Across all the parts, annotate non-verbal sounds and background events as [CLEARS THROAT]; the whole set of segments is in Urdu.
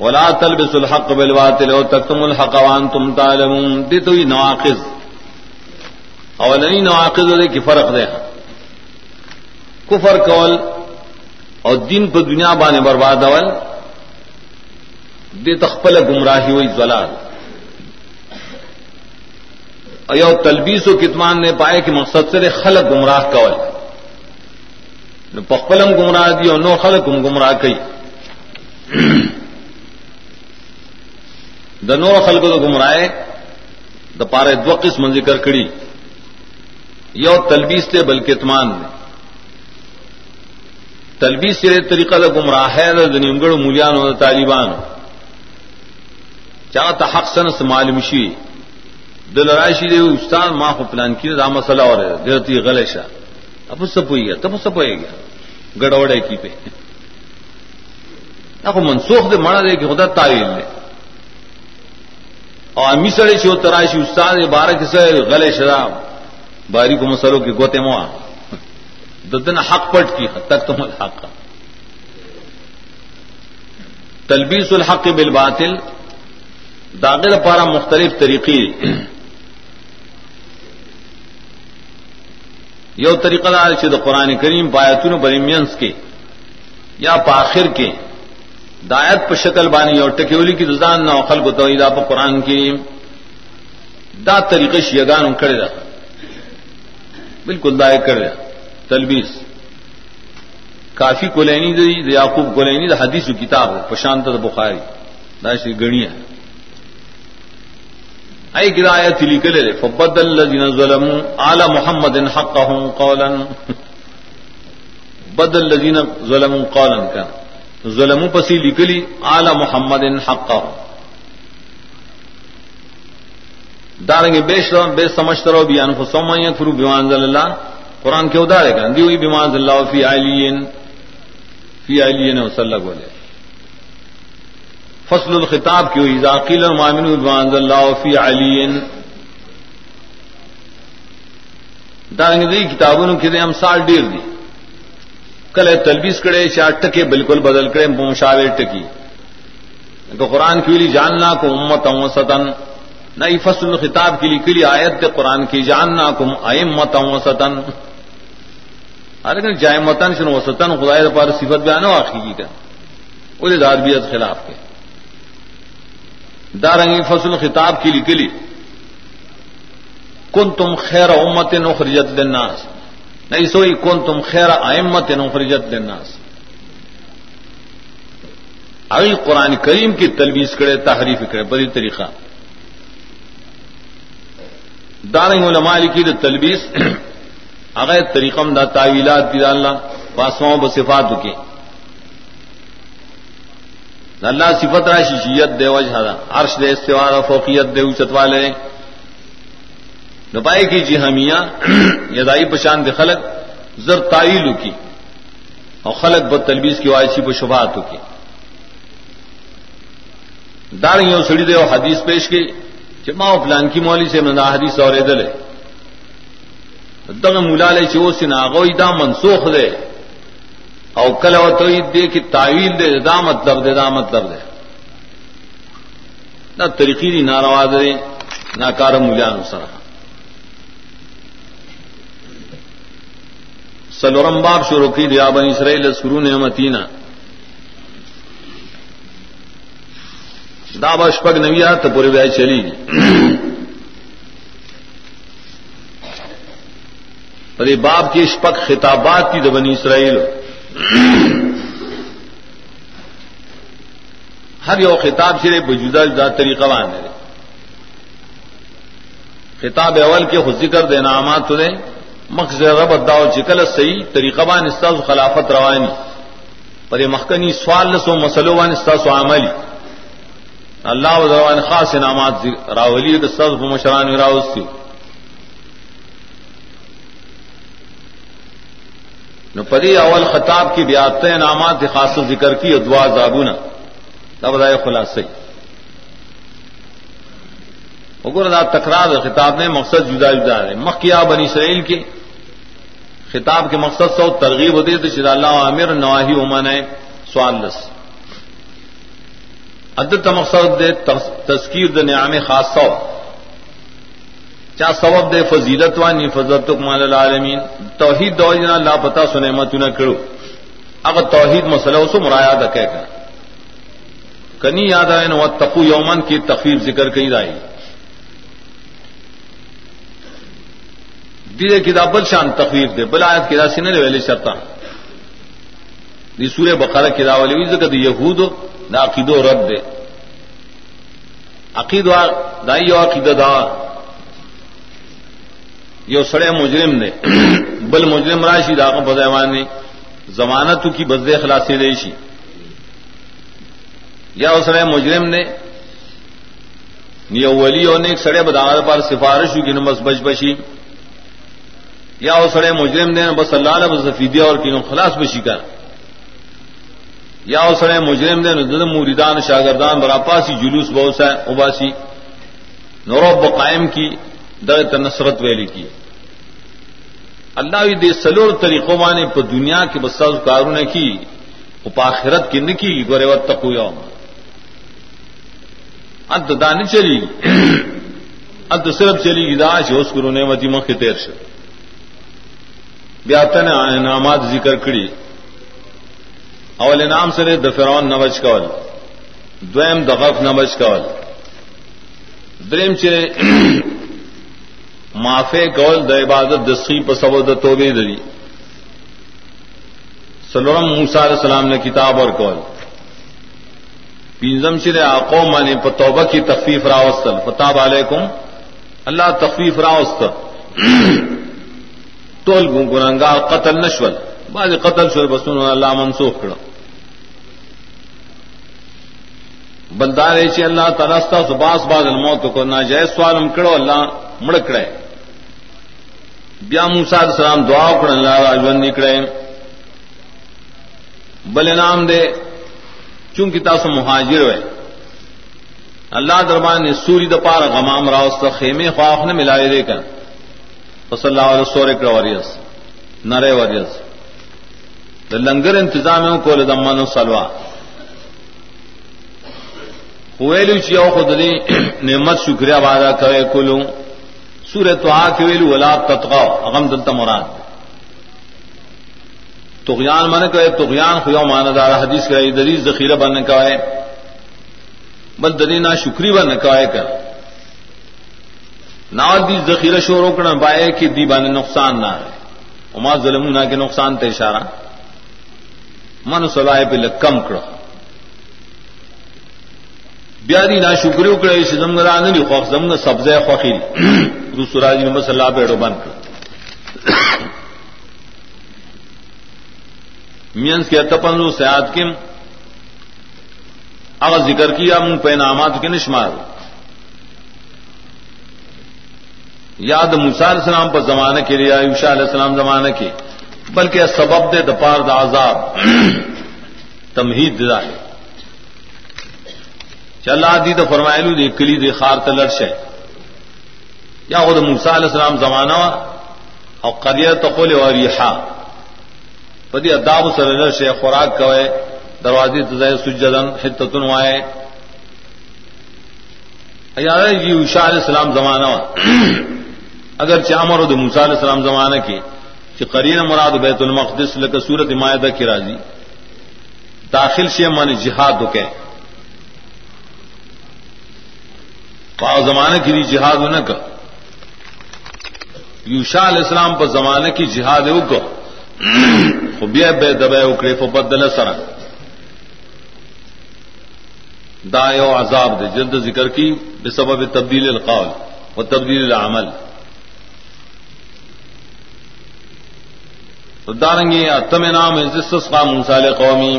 ولا تلبس الحق بالباطل او تكتم الحق وانتم تعلمون. دي تو نواقض. اولنی نواقض دے کی فرق دے کفر کول اور دین پر دنیا بانے برباد اول دے تخپل گمراہی ہوئی زلال ایو تلبیس و کتمان نے پائے کہ مقصد سے خلق گمراہ کول. پخپلم گمراہ دی اور نو خلق گمراہ کئی [CLEARS THROAT] د نور خلکو د گمراه د پاره دو قسم ذکر کړي یو تلبیس ته بلکې اتمان نه تلبیس یې طریقه د گمراه ہے د نیمګړو مولیانو د طالبانو۔ چا ته حق سن معلوم شي د لراشي دی استاد ما خو پلان کړی دا مسله اوره دته غلې شه اب څه پوي ته څه پويږي ګډوډه کی په هغه منسوخ دې مړه دې کې خدا تعویل دی اور امی سڑے شو تراشی استاد بارہ کسے غلے شراب. باری کو مسلو کے گوتے موا. ددن حق پٹ کی حد تک تم الحق تلبیس الحق بالباطل. داغل پارا مختلف طریقے. یو طریقہ دار چد قرآن کریم پایتون بریمینس کے، یا پاخر کے. دایت پہ شکل بانی اور ٹکیولی کی دزان نہ خل کو تو پہ قرآن کی دا طریقے شیگان کھڑے رہا بالکل دائیں کر رہا تلبیس. کافی کو لینی دی یعقوب کو لینی دا حدیث کتاب ہو پرشانت بخاری. دا شی سی گڑیا اے گرایا تلی کلے فبد الذين ظلموا آل محمد حقهم قولا. [LAUGHS] بدل الذين ظلموا قولا كان. ظلم پسی لکلی آل محمد حق. ڈالیں گے بے شرم بے سمجھ کرو بھی انفسوم فرو بیمان اللہ. قرآن کے ادارے کا دی ہوئی بیمان اللہ فی آئلین فی آئلین وسلم بولے. فصل الخطاب کی ہوئی. ذاکیل المامن بیمان اللہ فی علین ڈالیں گے دی کتابوں کے دے ہم سال ڈیر دی. کل تلبیس کرے چار ٹکے بالکل بدل کرے مشاور ٹکی۔ تو قرآن کی لیے جاننا کو امت ستن نئی فصل خطاب کے لیے کلی آیت قرآن کی جاننا کم امت ستن ارے جائے متن سن وسطن خدا پر صفت بیان ہو آخری کا وہ داربیت خلاف کے۔ دارنگی فصل خطاب کے لیے کلی۔ کن تم خیر امت نخرجت للناس۔ نہیں سوئی کون تم خیر آئمت نفرجت للناس ابھی قرآن کریم کی تلویز کرے، تحریف کرے بڑی طریقہ۔ دارنگ علماء کی تلویز۔ [CLEARS THROAT] اگر طریقم دا تعویلات دی ڈالنا پاسواؤں بصفات کے اللہ صفت راشی شیت دے وجہ عرش دے استوار، فوقیت دے اچت والے۔ نپائے کی جی [CLEARS THROAT] یدائی پشان دے خلق، زر تعیل کی، اور خلق بد تلبیز کی وائسی پہ شبہات کی۔ دار یوں سڑی دے اور حدیث پیش کی چما فلان کی مولی سے منا حدیث اور ادل ہے دغ مولا لے چو سے دا منسوخ دے۔ او کل او تو دے کہ تعویل دے، دا مطلب دے، دا مطلب دے۔ نہ طریقی دی ناروا دے نہ کار مولیان سلورم باب شروع کی دیا بنی اسرائیل سرو نے متینہ دا بشپک نویا تو پورے بہ چلی پر باپ کی اشپک خطابات کی بنی اسرائیل. ہر یو خطاب سے بجودہ جدا طریقہ وان خطاب اول کے ذکر دینا آمات تو مخ رب داو چکل صحیح طریقہ بان استاذ خلافت روانی پر مخکنی سوال لسو مسلو وان استاذ عملی. اللہ وزروان خاص انعامات راولی استاذ مشران راوستی. نو پری اول خطاب کی بیات انعامات خاص ذکر کی ادوا زابونا. تب رائے خلاص اگر تکرار خطاب میں مقصد جدا جدا ہے مکیا بنی اسرائیل کی خطاب کے مقصد سو ترغیب ہوتی تو شد اللہ عامر نواہی عمان ہے، سوال لس ادت مقصد دے تذکیر د نعام خاص سو چا سبب دے، فضیلت وانی فضلت مال العالمین۔ توحید دو جنا لا پتا سنے مت نہ کرو اگر توحید مسئلہ اسو مرایا دا کہہ کر کنی یاد آئے نو تقو یومن کی تخفیف ذکر کئی رائی دیدے کتاب بل شان تخفیف دے، بل آیت کی راسی نے ویلے شرطا۔ دی سورہ بقرہ کتاب والی ہوئی، ذکر دی یہود دا عقیدو رد دے۔ عقید دائی عقیدہ دا۔ یو سڑے مجرم نے [CLEARS THROAT] بل مجرم راشی داغ بدیوان نے۔ ضمانت کی بزد خلاصی ریشی یا اس سڑے مجرم نے۔ یہ ولی اور نے ایک سڑے بداغ پر سفارش ہوئی کہ بس بچ بچی۔ یا وہ سڑے مجرم نے بس اللہ نے بس اور کینوں خلاص بچی کر۔ یا وہ سڑے مجرم نے مریدان شاگردان براپاسی جلوس بہت سا اباسی نوروب قائم کی درت نصرت ویلی کی۔ اللہ دے سلور طریقوں مانے پہ دنیا کے بسا کاروں نے کی اپاخرت کی نکی، گورے وت تک اد دانی چلی اد صرف چلی گی داش ہوس کرو نے متی مکھ تیر سے بیاتن انعامات ذکر کڑی اول نام سرے دفرون نوج کول. دویم دغف نوج کول. دریم چرے [CLEARS THROAT] معافے کول د عبادت دسی په سبب د توبې دلی سلام موسی علیہ السلام نے کتاب اور کول پینزم چرے آقو مانے په توبہ کی تخفیف راوستل. فتاب علیکم. اللہ تخفیف راوست. [CLEARS THROAT] ٹول گنگا قتل نشول. بعض قتل شل بسون اللہ منسوخ کړه بلدار چې الله تعالی ستاسو باس بعد الموت کو ناجائز سوالم کړه الله مړ کړه بیا موسا السلام دعا کر اللہ راجون نکڑے بل نام دے، چونکہ تاس مہاجر ہوئے اللہ دربان نے سوری دپار غمام راوست خیمے خواف نے ملائے دے کر بس اللہ علیہ سورے کر وریس نرے وریس لنگر انتظام کو لدمن سلوا۔ ویلو ہوئے چیو خود نعمت شکریہ وعدہ کرے کلوں سورہ تو آ ویلو، ولا تتغا اغم دلتا مراد تغیان من کہ تغیان خیو مان دار حدیث کا دری ذخیرہ بن کا ہے بل دلی نہ شکری بن کا ہے نہ دی ذخیرہ شو روکنا بائے کہ دی بان نقصان نہ ہے۔ اما ظلم نہ کے نقصان تے اشارہ۔ من سلائے پہ کم کرو۔ بیا دی بیاری نا شکری اکڑے زمگ ران نہیں خوف زمگ سبز خوخی سراج محمد صلی اللہ پیڑو بن کر مینس کے تپن سیاد کم اگر ذکر کیا منہ پہ نامات کے نشمار۔ یاد موسا علیہ السلام پر زمانے کے لیے علیہ السلام زمانے کے، بلکہ سبب دے دپار دا عذاب، تمہید دا ہے۔ چل آدی تو فرمائلو دے کلی دے خار تلرش ہے یا خود موسا علیہ السلام زمانہ [CLEARS THROAT] اور قریہ تقول اور یحا پدی اداب سر سے خوراک کوئے، دروازے تزائے سجدن حتتن وائے۔ یار جی علیہ السلام زمانہ [CLEARS THROAT] اگر چامر ہو موسا علیہ السلام زمانہ کی کہ قرین مراد بیت المقدس لک سورت معاہدہ کی راضی داخل سے من جہاد کہ پاؤ زمانے کی جہاد نہ کر یوشا علیہ السلام پر زمانے کی جہاد اکو خوبیا بے دبے اکڑے فبدل سر دائے و عذاب دے جلد ذکر کی بے سبب تبدیل القول و تبدیل العمل. تو دارنگی اتم نام جس کا منسال قومی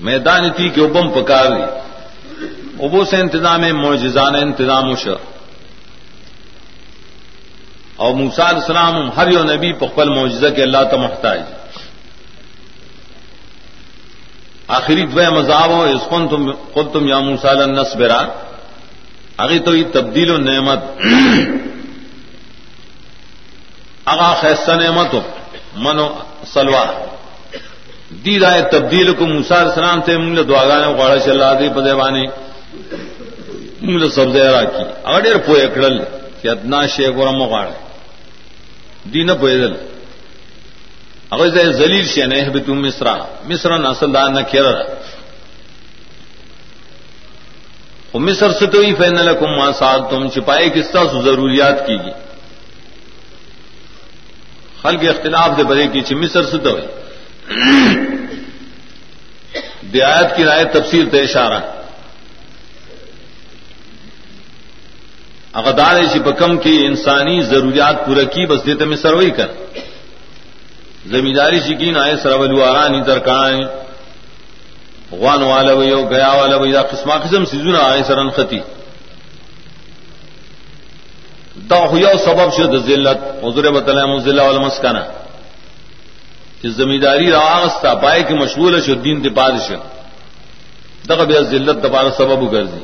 میدان تھی کہ ابم پکار لی۔ ابو سے انتظام معجزان انتظام شر۔ اور موسا السلام ہر یو نبی پخبل معجزہ کے اللہ تو محتاج۔ آخری دو مذاب ہو، اس کو تم خود تم یا موسا نس برا اگی تو یہ تبدیل و نعمت۔ [CLEARS THROAT] اگا خیستہ نعمت ہو۔ منو سلوا دی رائے تبدیل کو موسا السلام ته موږ سے منگ دعا گانے گاڑا چل رہا دی پدے بانی مول سبزه راکی. اگر پوی کړل چې ادنا شی ګورم غواړي دین په پویدل هغه ځای ذلیل شي نه به تم مصر مصر نه اصل دا نه کړه خو مصر سے تو ہی فین لکم ما ساتھ تم چھپائے کس طرح ضروریات کی گی حل کے اختلاف دے برے کی چھ مصر سے تو دیات کی رائے تفصیل تے اشارہ۔ اغدار شپکم کی انسانی ضروریات پورا کی، بس دیتے میں سروئی کر۔ زمینداری شکین آئے سرولو آرانی ترکانی غوان والا وی گیا والا وی قسمہ قسم سیزون آئے سرن خطی۔ دا یو سبب شد ذلت. حضور بطلع مزلہ والمسکنہ کہ زمینداری راغستا پائے کہ مشغول شد، دین دے پادش دغه بیا ذلت د پاره سبب ګرځي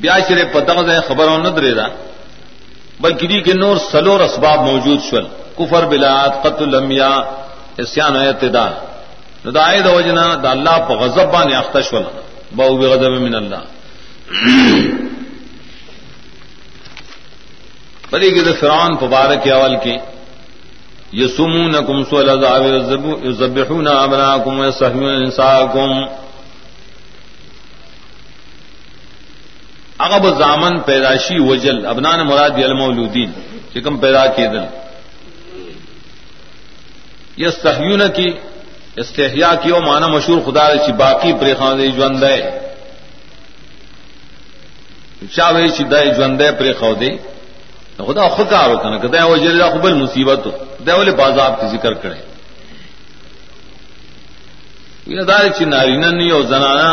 بیا چرے پتہ خبروں نہ درے دا بلکہ دی کے نور سلور اسباب موجود شول. کفر بلاد قتل الانبیاء اسیان او اعتدال. ندائے دا وجنا دا اللہ پا غضب بانی اختش ولا باو بغضب من اللہ پدی کہ فرعون پبارک اول کی یسمونکم سوال عذاب یذبحون ابناکم ویستحیون انساکم اغب زامن پیداشی وجل. ابنان مراد المولودین چکم پیدا کی دل یہ کی استحیا کی او مانا مشہور خدا چی باقی پریخان دے جوند ہے چا وی چی دای جوند ہے پریخاو دے خدا خود کار ہوتا نا کہ وجل دا خبل مصیبت ہو دے والے بازاب کی ذکر کرے دار چی نارین نہیں اور زنانا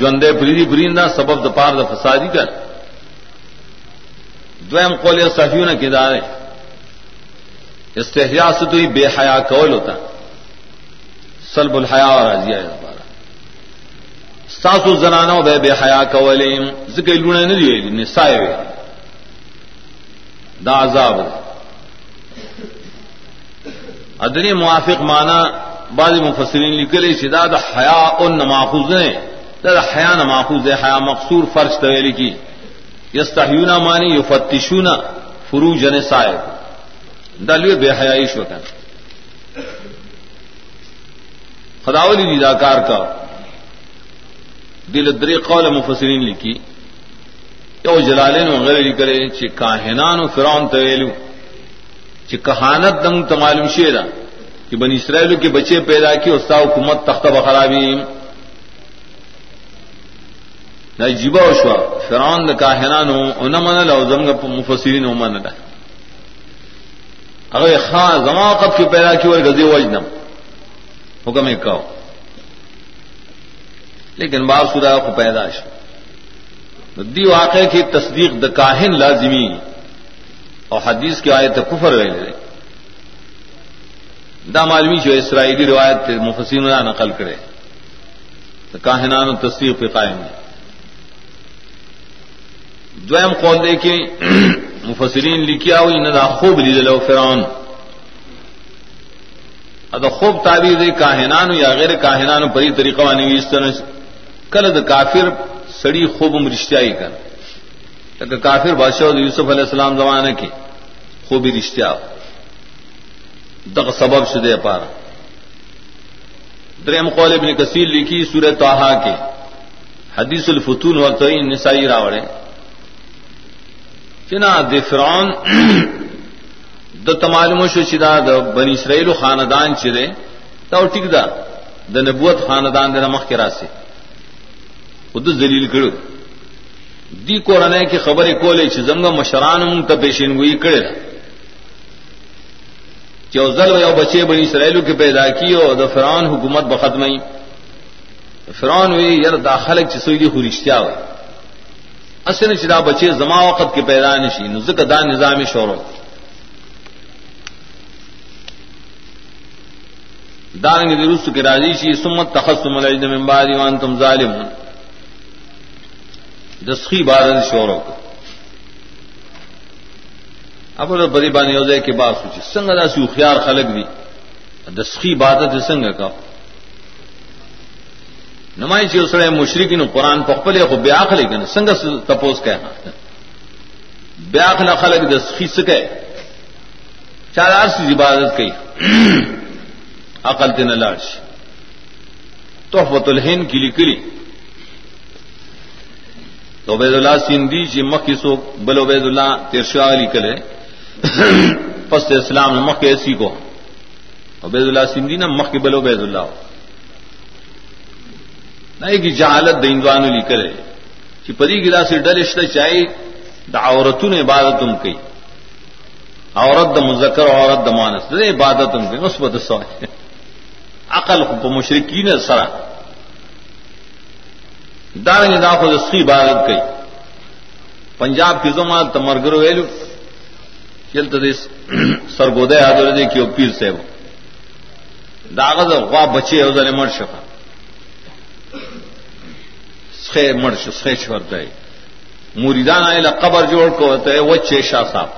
جوندے پریدی بریندا سبب دپار د فسادی کر دویم قول صحیح کی دار استحیا سے تو ہی بے حیا کول ہوتا سلب الحیا اور راضیہ بارہ ساسو زنانو بے بے حیا کول ذکر لونے نہیں دیے نسائے دا عذاب ادنی موافق مانا بعض مفسرین لکھلے شدا دا حیا ان نماخوز نے دا حیا نماخوز ہے حیا مقصور فرش طویلی کی یستحیونا مانی یفتشونا فروج نسائے. دلوی بے حیائی شوکن خداولی دیداکار کا. دل دری قول مفسرین لکھی یو جلالین وغیرہ لکھلے جی چی کاہنان و فرعون طویلو چی کہانت دنگ تمالم شیرہ کہ بنی اسرائیل کے بچے پیدا کی اس حکومت تختہ بخرابی نہ جیبا اشوا فران کا حیران ہو نہ من لو مفسرین ہو من اگر خاں زما وقت کی پیدا کی اور وجنم حکم ایک کہو لیکن باب سدا کو پیدائش دی واقع کی تصدیق د کاہن لازمی اور حدیث کی آیت کفر رہے دا معلومی جو اسرائیلی روایت مفسین نقل کرے۔ تو کاہنان و تصویر پہ قائم ہے۔ دویم قول دے کے [CLEARS THROAT] مفسرین لکھیا ہوئی نہ خوب لی لو فرعون۔ ادا خوب تعبیر دے کاہنان یا غیر کاہنان پری طریقہ وانی اس طرح کل دا کافر سڑی خوب رشتیائی کر کافر بادشاہ یوسف علیہ السلام زمانے کی خوبی رشتہ دغ سبب شدے پارا۔ درم قول ابن کثیر لکھی سورہ توحا کے۔ حدیث الفتون وقت نسائی راوڑے۔ چنا د فرعون [CLEARS THROAT] د تمالم شو چې دا د بنی اسرائیل خاندان چې ده دا ټیک ده د نبوت خاندان د مخ کې راسي خود ذلیل کړو. دی قرانه کې خبرې کولې چې زمغه مشران مون ته پیشنګوئی کړي چوزل یو بچے بنی اسرائیلو کے پیدا کی اور دا فرعون حکومت به بختم فرعون ہوئی یار داخل چسوئی دی خورشتیا ہوئی اصل چدا بچے زما وقت کے پیدا نشی نزک دا نظام شورو دارنگ درست کے راضی شی سمت تخصم الجد من بعد وانتم ظالم دسخی بارد شورو کو۔ اب بری بانی ہو جائے کہ بات سوچی سنگ دا سی خیار خلق دی دسخی بات سنگ کا۔ نمائی چی اسڑے مشرقی نو قرآن پخپلے خو بیاخ لے گن سنگ تپوس کہ بیاخ نہ خلق دس خیس کے چار آر سی عبادت کی عقل تین لاش تحفت الہین کی لکڑی تو عبید اللہ سندھی جی چی مکھی سو بل عبید اللہ تیرشا علی کلے پس اسلام نے مکھ ایسی کو عبید اللہ سندھی نا مکھ بل عبید اللہ نہیں کہ جہالت دیندوان لی کرے کہ پری گلا سے ڈرشت چاہیے دا عورتوں نے عبادت تم کی، عورت د مذکر عورت د مانس، دے عبادت تم کی مثبت سو عقل کو مشرقین سرا۔ دارنگ دا خود اس عبادت کی پنجاب کی زمان تمرگر ویلو، چلتا دے سرگودے آدھر دے کی پیر سے وہ داغذ غوا بچے ہو ذرے مر شفا۔ سخے مرش سخے چھوڑتا ہے۔ موریدان آئے قبر جوڑ کو ہوتا ہے وہ چیشا صاحب۔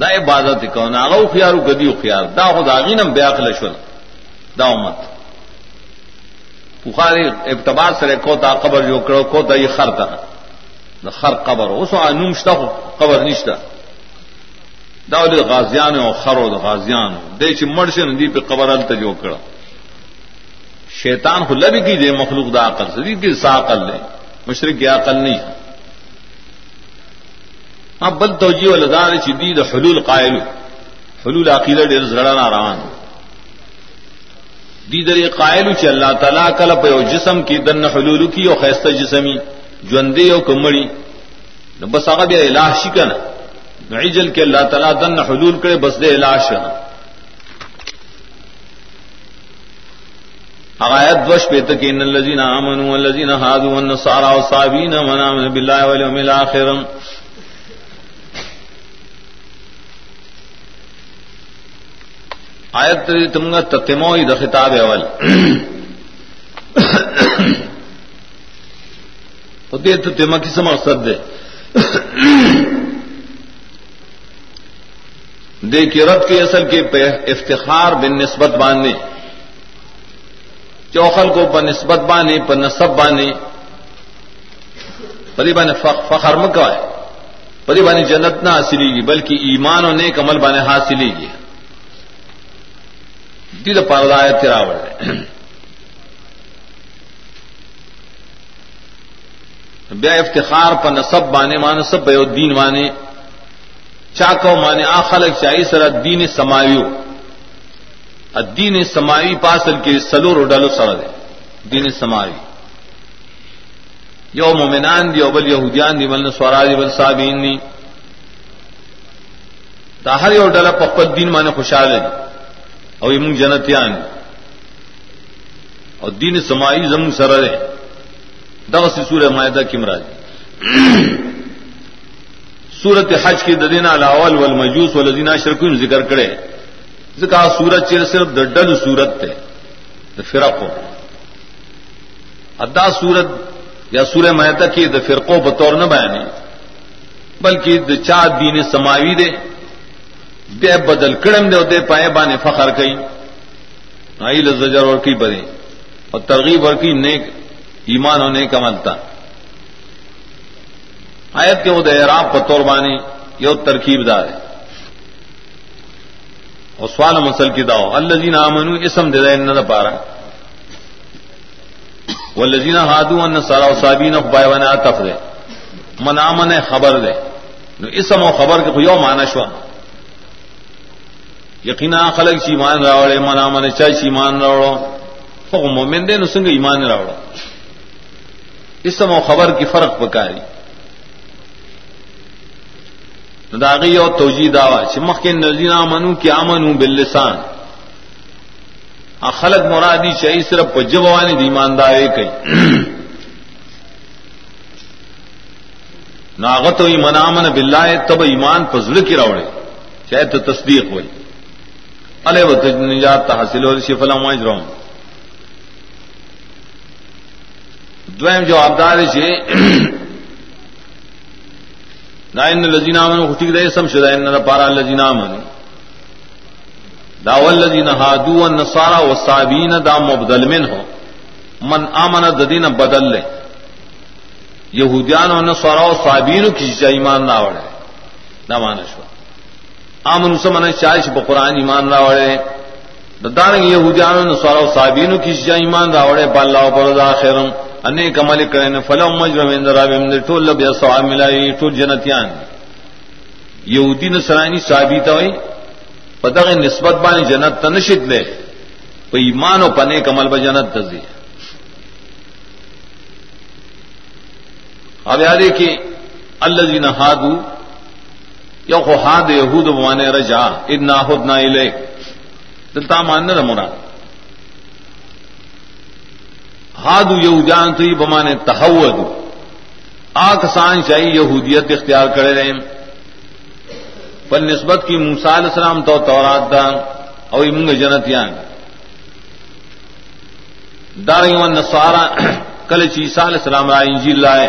دا عبادت کو نا او خيار گدی خيار دا خدا غینم بیا خل شول۔ دا امت۔ بخاری ابتبار سره کو تا قبر جو کړو کو ته یې خر تا۔ د خر قبر اوس انوم شته قبر نشته دا د غازیان او خرو د غازیان د چې مرشن دی په قبر ال ته جو کړو شیطان خو لبی کی دے مخلوق دا عقل سے۔ کی سا عقل لے مشرق کی عقل نہیں ہاں بل توجی و لدار چدید حلول قائل حلول عقیدہ ڈیر زڑا روان دی در قائل چ اللہ تعالی کل پہ جسم کی دن حلول کی او خیستہ جسمی، جوندے او کمڑی۔ بس هغه بیا الہ شکنه عجل کے اللہ تعالی دن حلول کرے بس دے الہ شکنه آیت دوش پہ تک ان الذين امنوا والذين هادوا والنصارى والصابين من امن بالله واليوم الاخر آیت تم گا تتمو د خطاب اول۔ ہوتے تتما کس مقصد دے؟ دیکھ رت کے اصل کے افتخار بن نسبت باندھنے چوخل کو پر نسبت بانے پر نصب بانے۔ پری بانے فخر مکا ہے پری بانی جنت نہ حاصلے گی، بلکہ ایمان اور نیک عمل بانے حاصلے گی۔ دید پردائے تراوڑ بے افتخار پر نصب بانے مان سب بے دین مانے چاکو مانے آخلق چاہیے سر دین سمایو دین سماوی پاسل کے سلور و ڈلو سڑ دے۔ دین سماوی۔ یو مومنان دی اوبل یہودیان دی مل سوراج بل صابین دی۔ دا ہر یو ڈلا پپت دین مانے خوشحال ہے او یمون جنتیان. اور دین سماوی زم سر دے دا سی سورہ معاہدہ کی مراج [CLEARS THROAT] سورت حج کی ددینا الاول والمجوس والذین شرکون ذکر کرے کہا سورت چیر صرف ڈل سورت تھے فرق ہو ادا سورت یا سورہ مہتا کی د فرقو بطور نہ بیانے بلکہ د چا دین سماوی دے بے بدل کڑم دے دے پائے بانے فخر کئی۔ آئی لزجر اور کی بدے اور ترغیب اور کی نیک ایمان ہونے کا ملتا آیت کے وہ دہراب بطور بانے یہ ترکیب دار ہے۔ اور سوال مسل کی داؤ الزین امن اسم دے دے پارا۔ وہ لذین ہادو ان سارا صابین بائے ون تف دے۔ من امن خبر دے۔ اسم و خبر کے یو مانشوا یقینا خلق چی ایمان راوڑے من امن چا چی ایمان راوڑو فو مومن دے نو سنگ ایمان راوڑو۔ اسم و خبر کی فرق پکاری۔ داغی اور توجی داوا چمک کے نزینا منو کیا منو بلسان خلق مرادی چاہیے صرف پجبوانی دیماندار کئی۔ ناغت ہوئی منامن بلائے تب ایمان پزل کی روڑے چاہے تو تصدیق ہوئی۔ ارے وہ نجات حاصل ہو رہی فلاں رہا دویم جو آبدار سے نائن جی، [CLEARS THROAT] لذین امن ٹھیک دے سم شدہ، ان پارا لذین امن داول الذين هادوا والنصارى والصابين دا مبدل من ہو من امن ددین بدل لے۔ یہودیان اور نصارا و صابین کی ایمان نہ وڑے نہ مانشو امن سے من چائش بقران ایمان نہ وڑے دارنگ یہودیان و نصارا و صابین کی ایمان نہ وڑے بالله پر اخرم انیک عمل کرن فلم مجرم اندر ابم ټول بیا ثواب ملای ټول جنتیان. یہودی نصرانی ثابت ہوئی پتہ نسبت بانی جنت تنشد لے پہ ایمان و پنے کمل ب جنت تزی اب یاد کہ اللہ جی نہ ہادو یا خو ہاد یہود بوانے رجا ادنا خود نہ لے دلتا مان نہ مراد. ہادو یہ جان تو بمانے تحود آکسان چاہیے یہودیت اختیار کرے رہے پر نسبت کی موسا علیہ السلام تو تورات دا او منگ جنتیان. دارنگ و نصارا [COUGHS] کل چیسا علیہ السلام را انجیل لائے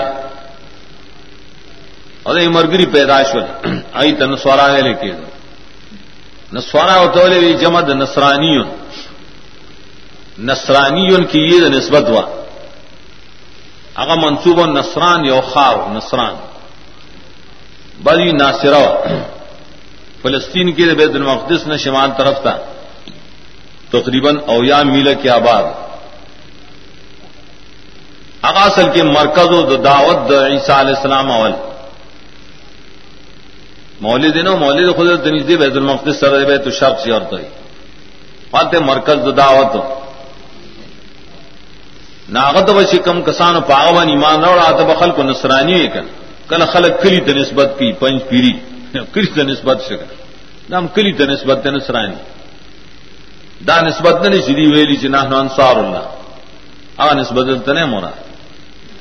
اور یہ مرگری پیدائش والی آئی تو نسوارا ہے لے کے۔ نسوارا ہوتے والے جمد نسرانی نسرانی کی یہ نسبت ہوا۔ اگر منصوب نسران یو خار نسران بڑی ناصرہ فلسطین کی بیت المقدس نے شمال طرف تھا۔ تقریباً اویا میل کے آباد۔ اقاصل کے مرکز و دعوت عیسیٰ علیہ السلام اول۔ مولد نو مولد خود دنیز دی بیت المقدس سر بیت شرق سے اور تو پاتے مرکز دعوت۔ ناغت بچی کم کسان پاغوان ایمان روڑا تو بخل کو نسرانی ہے کن۔ کل خلق کلی تنسبت کی، پنج پیری۔ [LAUGHS] کلی تنسبت سے کن نام کلی تنسبت نسرانی دا نسبت نے سیدھی ویلی چنا انصار اللہ۔ آ نسبت تنے مراد۔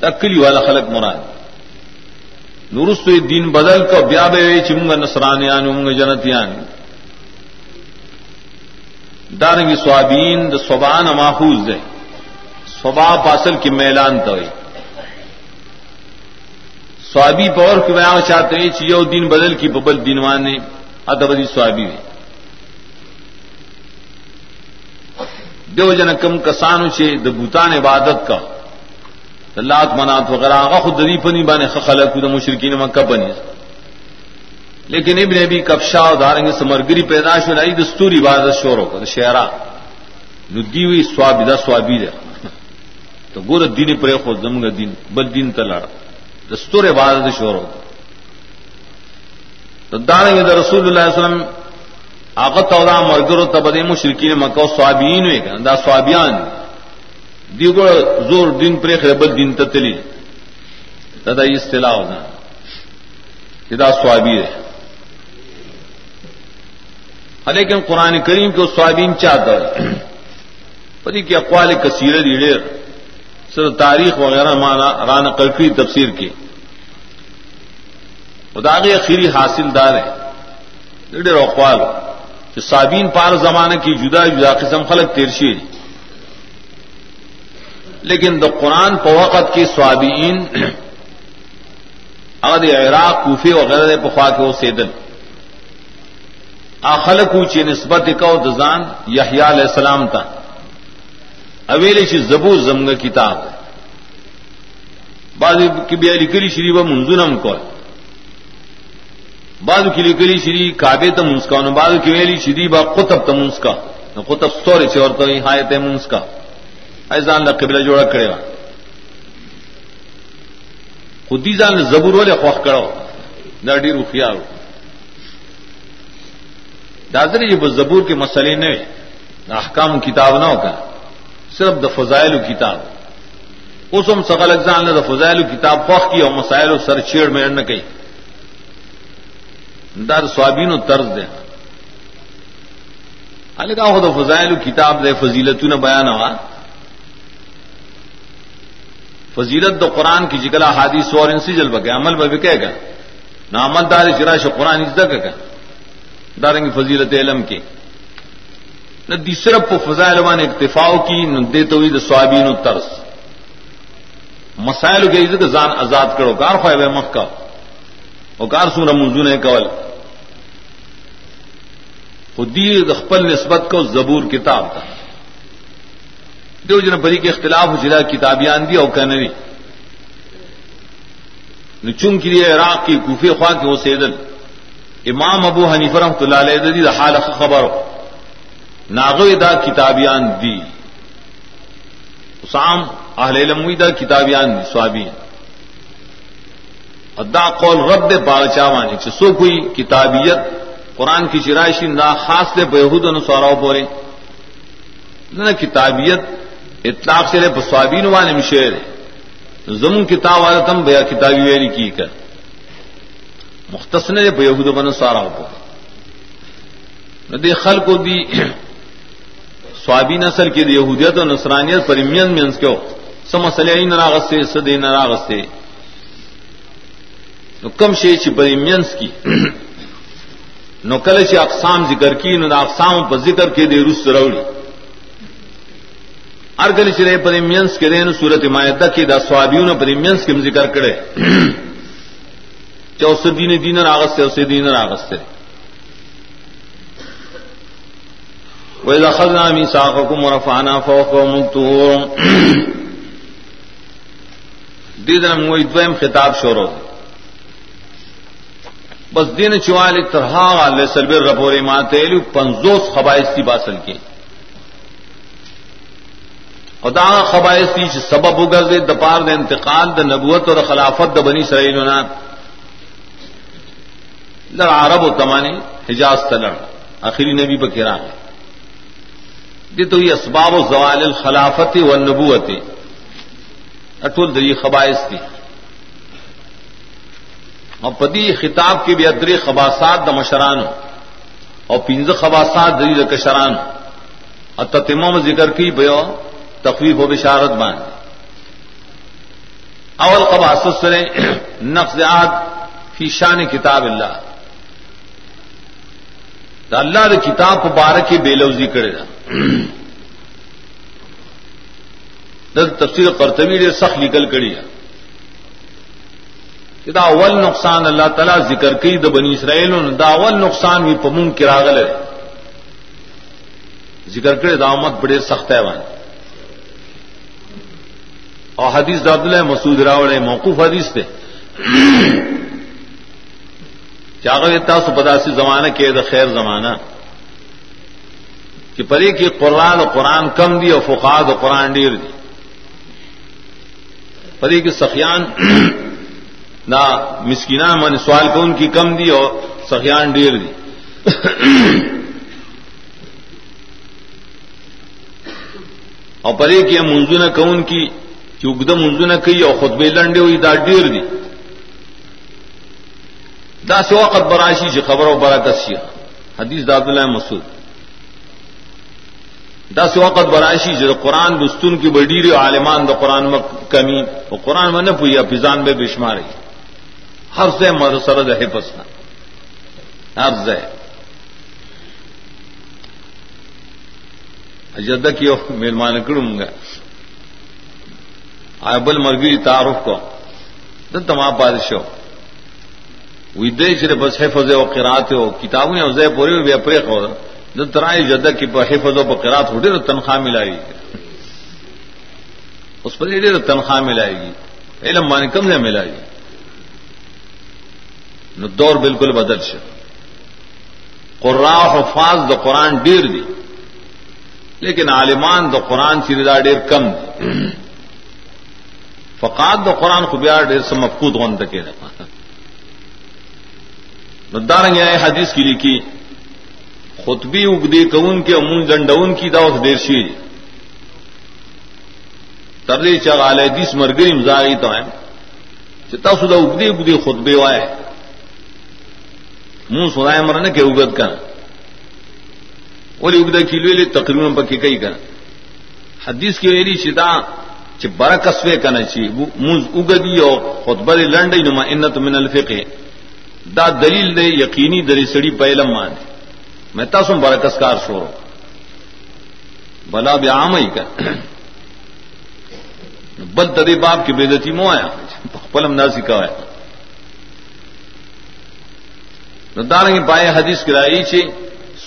دا کلی والا خلق مراد۔ نورست دین بدل کو بیا بے چمگ نسرانیان امگ جنتیان. دارنگی سوابین دا سوبان ماحوز دے. سبا پاسل کی میلان تو سوابی پور کی بیاں چاہتے ہیں چیو دین بدل کی ببل دینوان نے ادبدی سوابی میں دیو جن کم کسانو چے د بوتان عبادت کا. لات منات وغیرہ. آغا خود دری پنی بانے خلق دا مشرکین مکہ پنی. لیکن ابن ابی کفشا دارنگ سمرگری پیداش ہوئی دستوری عبادت شوروں کا شہرا ندی ہوئی سوابی دا سوابی دا تو گور دین پر خود دم گا دین، بل دین تلڑ دستور عبادت شوروں تو دارنگ دا رسول اللہ علیہ وسلم آقا تودا مرگر تبد مشرکین مکہ و سوابین ہوئے گا دا سوابیان. ہوئے دیگر زور دین پر بل دین تتلی دادا یہ اصطلاح ہونا دا سوابی ہے لیکن قرآن کریم کے سوابین چاہتا ہے پتی کی اقوال کثیر ڈیر سر تاریخ وغیرہ مانا ران قلفی تفسیر کی اداغی اخیری حاصل دار ہے ڈیر اقوال. کہ صابین پار زمانے کی جدا جدا قسم خلق تیرشی لیکن دا قرآن وقت کی سوابین اگر عراق کوفے وغیرہ پخوا کے وہ سیدل آخلق اونچی نسبت کو دزان یحییٰ علیہ السلام تا اویلی چی زبو زمگ کتاب بعض کی بیا لکلی شریف منظورم کو بعض کی لکلی شری کابے تم مسکا بعض کی ویلی شری با قطب تم مسکا قطب ستورے چور تو ہائے منسکا ایسا اللہ قبلہ جوڑا کرے گا. خودی جان زبور والے خوخ کرو ڈاڈی روخیا دادر یہ زبور کے مسئلے نے احکام کتاب نہ ہوگا صرف د فضائل کتاب. اس ہم سقل اگزان نے د فضائل کتاب خوخ کی اور مسائل و سر چھیڑ میں نہ کہی در سوابین و طرز دے. حال کا خود فضائل کتاب دے فضیلت نے بیان ہوا. فضیلت دو قرآن کی جگلا حادیث اور انسی جل بکے عمل میں بکے گا نہ عمل دار چراش قرآن از کا دارنگ فضیلت علم کی۔ نہ دی صرف فضائل وان اکتفاؤ کی، نہ دیتے ہوئی سوابین و ترس۔ مسائل کے عزت زان آزاد کرو، کار خواہ مکہ کا۔ اور کار سور منظون ہے کول۔ خپل نسبت کو زبور کتاب تھا۔ جو جن بری کے اختلاف جلا کتابیان دی اور کنری چون کے لیے عراق کی کوفی خواہ کے وہ سیدل امام ابو حنیف رحمۃ اللہ علیہ حال خبر ناغوی دا کتابیان دی. اسام اہل علم دا کتابیان دی سوابین ادا قول رب دے باغ چاوانی سو کوئی کتابیت قرآن کی چرائشی نہ خاص دے بہود سوراؤ بولے نہ کتابیت اطلاق سے سوابین والے مشیر زمون کتاب والا تم بیا کتابی ویلی کی کر۔ مختص نے بہود بن سوارا بولے دے خل کو دی سوابی نسل کی دی یہودیت و نصرانیت پر مین مینس کیوں؟ سم مسئلے نراغت سے سدے نراغت سے نو کم شی چې په مینس کی۔ نو کله چې اقسام ذکر کی، نو د اقسام په ذکر کې د روس راوړي ار کله چې په مینس کې د سورته مائده کې د ثوابونو په مینس کې ذکر کړي چې اوس دین دین راغسته اوس دین راغسته وإذا أخذنا ميثاقكم ورفعنا فوقكم الطور۔ دې دنه موږ دویم خطاب شروع بس دین چوال طرح علیہ سلبر رپور ماتے پنزوس خبائش کی باسل کی خدا خبائش کی سبب اگر دے دپار دے انتقال د نبوت اور خلافت د بنی سرئی لڑ عرب و تمانی حجاز تلڑ، آخری نبی بکرا ہے یہ تو یہ اسباب و زوال الخلافت و نبوت اٹول دری خبائش تھی اور پدی خطاب کی بھی ادری خباسات د مشران اور پنج خباسات دری کشران اور تتمم ذکر کی بیو تخویف و بشارت بان۔ اول خباست سرے نفزات فی شان کتاب اللہ۔ دا اللہ د کتاب بارک بے لفظی کرے گا تفصیل کرتوی سخت نکل کری کہ دا اول نقصان اللہ تعالی ذکر کی د بنی اسرائیل دا اول نقصان بھی پمون کی راغل ہے ذکر کرے دامت بڑے سخت ہے وہاں اور حدیث داد مسعود راوڑ موقوف حدیث تھے چاغ سو پدا سے زمانہ کے دا خیر زمانہ۔ کہ پری کی قرآن و قرآن کم دی اور فقاد و قرآن ڈیر دی۔ پری کی سخیان نہ مسکینہ من سوال کو ان کی کم دی اور سخیان ڈیر دی۔ اور پرے کی منظور کون کی چگد منظور کئی اور خطبے لنڈے ہوئی دا ڈیر دی دا سے وقت براشی سے خبر و برا کسیا حدیث داد اللہ مسعود. دا سے وقت براشی جو قرآن دستون کی بڈیر عالمان دا قرآن میں کمی وہ قرآن میں نہ پویا فضان میں بشمار ہر سے مر سرد ہے پسنا ہر سے جد کی مہرمان کروں گا بل مرگی تعارف کو۔ تمام بادشاہ وہ دے چرے بس حفظ و قرات ہو، کتابوں نے ازے پوری ہوئی اپرے ہو۔ جو ترائی جد کی حفظ و قرات ہو تو تنخواہ ملائے گی اس پر یہ تنخواہ ملائے گی علم مانی کم سے ملائے گی نو دور بالکل بدل شو۔ قرا حفاظ د قرآن ډیر دی، لیکن عالمان د قرآن سیردا ډیر کم دی۔ فقات د قرآن خو بیا ډیر سم مفقود غون تکې ده نو دارنګ یې حدیث کې لیکي خطبی وګدي کون کې امون ډنډون کی دا اوس ډیر شي تر دې چې علی حدیث مرګري مزاغي ته چې تاسو دا وګدي وګدي منہ سنائے مرنے کے اگد کا اور اگدا کلو لی تقریباً پکی کئی کا حدیث کی ویلی شدا چ برا کسوے کا نچی منہ اگدی اور خطبہ لنڈی نما انت من الفقہ۔ دا دلیل دے، یقینی دری سڑی پہلم مان میں تاسم برا کسکار شورو۔ بلا بھی عام ہی کا بل تدی باپ کی بےزتی مو آیا۔ پلم نہ سکھا ہے نو دارنګ پای حدیث کرائی چې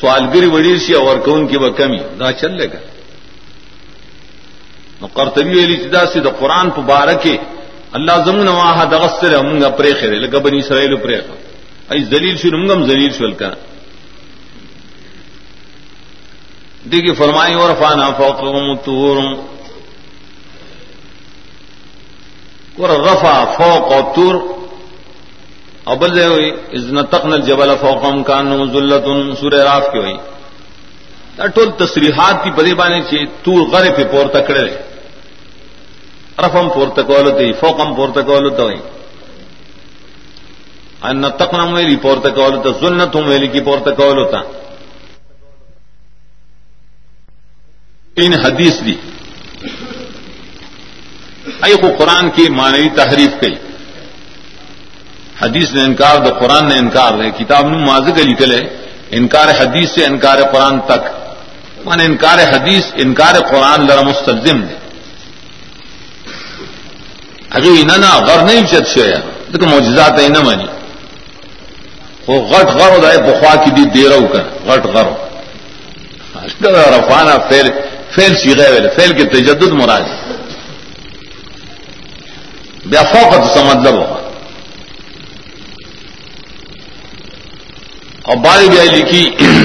سوالگری وڑی سی اور کون کی وہ کمی۔ دا چل لے گا۔ کرتبی علی چدا سے دا سي د قران په باره کې قرآن پبارکے اللہ زمن واہ دغسر منگا پریخے لگا بنی اسرائیل پریخ ای زلیل شو منگم زلیل شو کا دیکھیے فرمائی اور فانا فوقهم تور اور رفع فوق اور تور ابل دے ہوئی ازن تقن الجبل فوقم کانو ذلت. سورہ راف کی ہوئی دا ټول تصریحات کی بدی بانے چی تور غرے پہ پور تکڑے رفم پور تکول تی فوقم پور تکول ہوئی ان تقنم ویلی پور تکول تا ذلت ویلی کی پور تکول ہوتا ان حدیث دی۔ ای کو قرآن کی معنوی تحریف کی حدیث نے انکار دو، قرآن نے انکار دے۔ کتاب نے ماضی لکھل ہے، انکار حدیث سے انکار قرآن تک۔ من انکار حدیث، انکار قرآن لرا مستلزم دے اگر اننا غر نہیں چت شو دیکھو موجزات ہے نہ مانی وہ غٹ غر ہو جائے بخوا کی دی دے رہا کر غٹ غر رفانہ فیل فیل سی گئے فیل کے تجدد مراد. بیا فوقت کا مطلب ہوگا اور باری بھی لکھی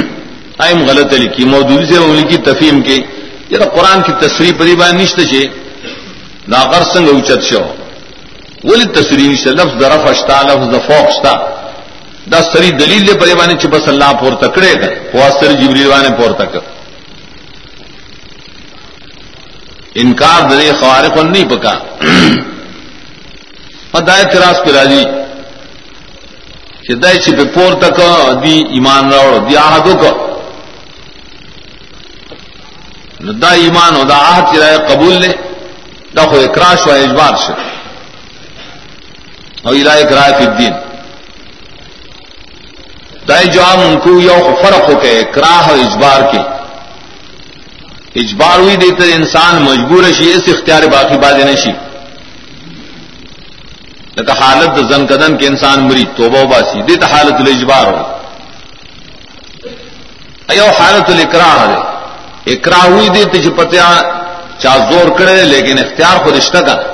[CLEARS THROAT] آئم غلط لکھی مودودی سے وہ لکھی تفیم کے یہ قرآن کی تصریح پری بار نشت سے ناغر سنگ اچت سے ہو ولی تصریح سے لفظ درف اشتا لفظ فوق اشتا دا سری دلیل دے پری بانے چپس اللہ پور تکڑے گا وہ سر جبری وانے پور تک انکار دے خوارق نہیں پکا. [CLEARS THROAT] ہدایت راس پہ راضی. چې دای چې په پور تک دی ایمان راوړ دی عہد وکړه نو دا ایمان او دا عہد چې قبول لې دا خو اکراش او اجبار شه او الہ اکراه فی الدین۔ دای جواب ان کو یو فرق ہو کے اکراہ اور اجبار کے۔ اجبار ہوئی دیتے انسان مجبور ہے اس اختیار باقی بازی نشی لکه حالت زن کدن کې انسان مری توبه وباسي دې ته حالت الاجبار ہو۔ ایو حالت الاکراه ده اکراه ہوئی دې ته چې پتیا چا زور کړي لیکن اختیار خود رشتہ کا۔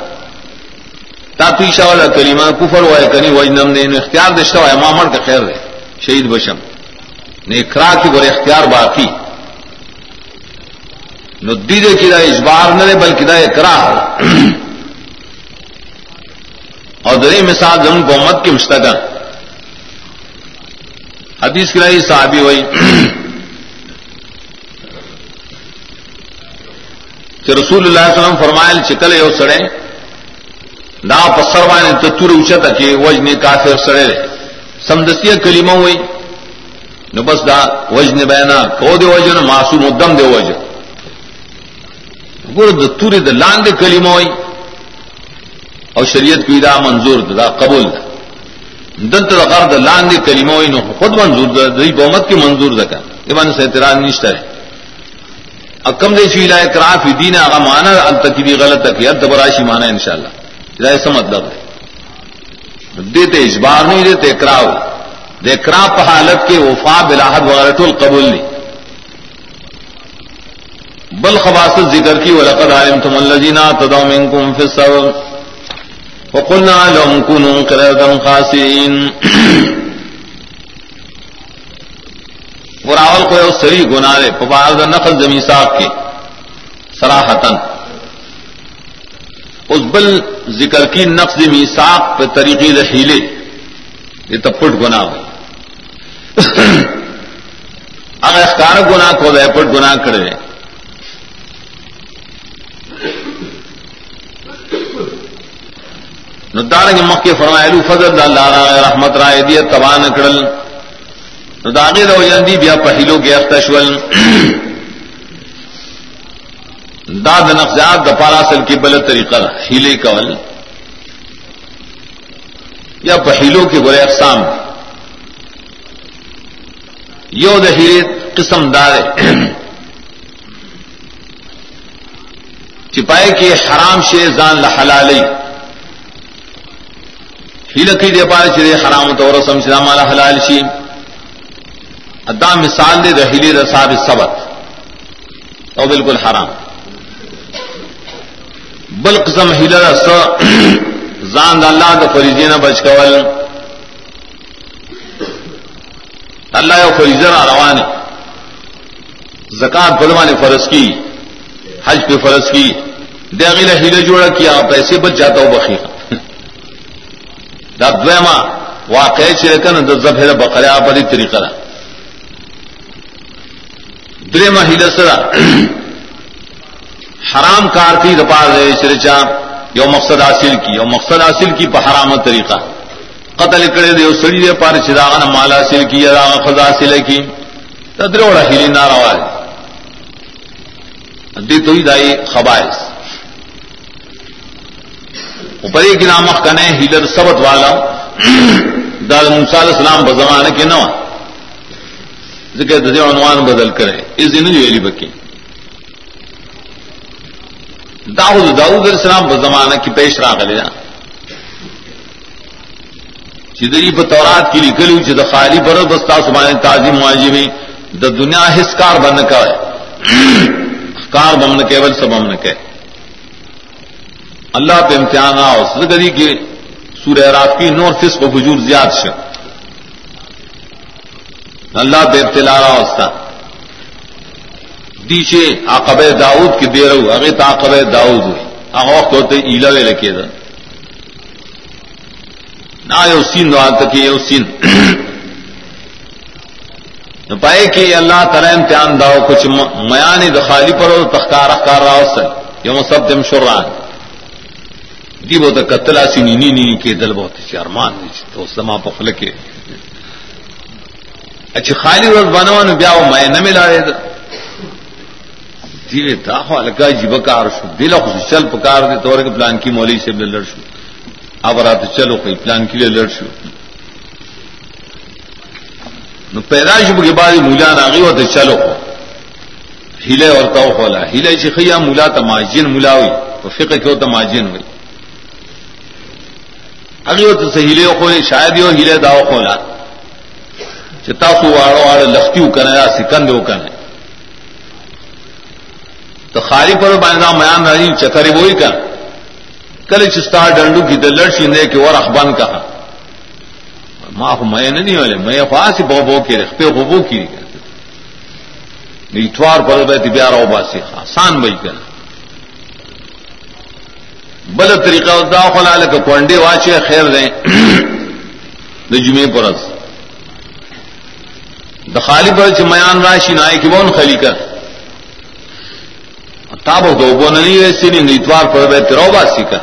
تا تو ایشا والا کلمہ کفر وای کني وجنم نه نو اختیار دشته وای ما مړ کا خیر ده شهید بشم۔ نه اکراه کی ګور اختیار باقی۔ نو دې دې کې دا اجبار نه بلکې دا اکراه اور دری مثال زمن کو مت کی مستقل حدیث کی رہی صحابی ہوئی کہ رسول اللہ علیہ وسلم فرمائل چکل یو سڑے۔ دا پسر وانے تو تور اونچا تھا کہ وج نے کافر سڑے سمدستی کلیمہ ہوئی نو بس دا وج نے کو دے وجہ معصوم دم دے وجہ ګور د تورې د لاندې کلمه وای او شریعت کی دا منظور دا قبول دا دلتا دا غرد لاندی کلموئی نو خود منظور دا دی بومت کی منظور دا کا ایمان سے اعتراض نشتا ہے اکم دے چوی لائے کرافی دین آغا مانا التکی دی غلط تکی اد براشی مانا انشاءاللہ دا ایسا مطلب ہے۔ دیتے اجبار نہیں دیتے اکراو دے اکرا پا حالت کے وفا بلاحد وغیرہ طول قبول نہیں۔ بل خباست ذکر کی، ولقد وَلَقَدْ عَلِمْتُمُ الَّذِينَ تَدَوْ مِنْكُمْ فِي السَّبَبِ وقلنا لهم كونوا قردا خاسئين۔ وراول کو سری گناہ دے نقل زمین صاحب کی سراحتن اس بل ذکر کی نقص میساق پہ طریقے ہیلے۔ یہ تو پٹ گنا ہوئی اگر اختار گنا کو دے، پٹ گنا کرے۔ نو دارنګ مخکې فرمایلو فضل الله را رحمت را دې تبان کړل نو داګه د وجندي بیا په هلو کې اختشول دا د نقصات د پارا اصل کې بل طریقه هیله کول یا په هلو کې ګورې اقسام. یو د قسم دار چې پای کې حرام شی ځان له حلالي ہی لکی دے پارے چرے حرام تو رسم سے مالا حلال شی. ادا مثال دے رحیلی رساب سبق او بالکل حرام. بل قسم ہیلر رس زان اللہ د فریضے نہ بچ کول۔ اللہ یو فریضہ روان زکات بلوانے فرض کی، حج پہ فرض کی۔ دغیلا ہیلے جوڑا کیا پیسے بچ جاتا ہو بخی دا دویما واقع چرکن د ذبح بقرہ بڑی طریقہ را درے مہیلا سرا۔ حرام کار کی دپار رہے چرچا یو مقصد حاصل کی، یو مقصد حاصل کی پہ حرام طریقہ۔ قتل کرے دے سڑی دے پار چراغ مال حاصل کی، یا خز حاصل کی۔ تدروڑا ہیلی ناروا دی تو دائی خبائش اوپر کی نامخ کنے ہیلر سبت والا داد مثال اسلام بزمان کے نو ذکر عنوان بدل کرے۔ اس دن جو علی بکی۔ داؤد داؤد السلام بزمانہ کی پیش راہ لے جا چدری بطورات کی لکھلو چد خالی برد بستا سمان تازی معاجی میں دا دنیا حس کار بن کا کار بمن کیول سب امن کہ اللہ پہ امتحان آؤ سدگری کے سورہ رات کی نور فس کو بجور زیاد شک اللہ بے ابتلا راستا دیشے آقب داؤد کی دیر ہو اگے تاقب داؤد ہوئی آ وقت ہوتے ایلا وے لکے دا نہ یو سین دو تک یہ سین. نو پائے کہ اللہ تعالی امتحان داؤ کچھ میانی دخالی پر ہو تخکار اخکار راؤ سر یوم سب دم شران دی بہت قتلا سی نینی نینی کے دل بہت شرمان تو سما پخل کے اچھا خالی روز بنوان بیا وہ میں نہ ملا رہے دھیرے تھا ہلکا جی بکار شو. دل خوش چل پکار دے تو پلان کی مولی سے بل لڑ شو. اب رات چلو کوئی پلان کے لیے لڑ شو. پیدائش کے بعد مولا نہ گئی تو چلو ہیلے اور تو کھولا ہیلے چکھیا مولا تماجین مولا ہوئی. تو فکر کیوں تماجین ہوئی. اگی وہ تو ہیلے کھولے شاید ہی وہ ہیلے داؤ کھولا چتاسو واڑو واڑ لختی کرنے یا سکند کرنے تو خالی پر باندھا میان رہی چکری وہی کا کله چې کل چستا ڈنڈو کی دلڑ شیندے کہ اور اخبان کا کہا ماں میں نہیں والے میں خاص بو بو کے رکھتے ہو بو کی اتوار پر بیت بیار او باسی آسان بھائی کر بل طریقہ دا خلا لے کوانڈے واچے خیر دیں جمعے پرس د خالی پر چې میان راشي نای کی وون خلی کر تابو دو بو نه نه سینې نیتوار پر به ترو باسی کر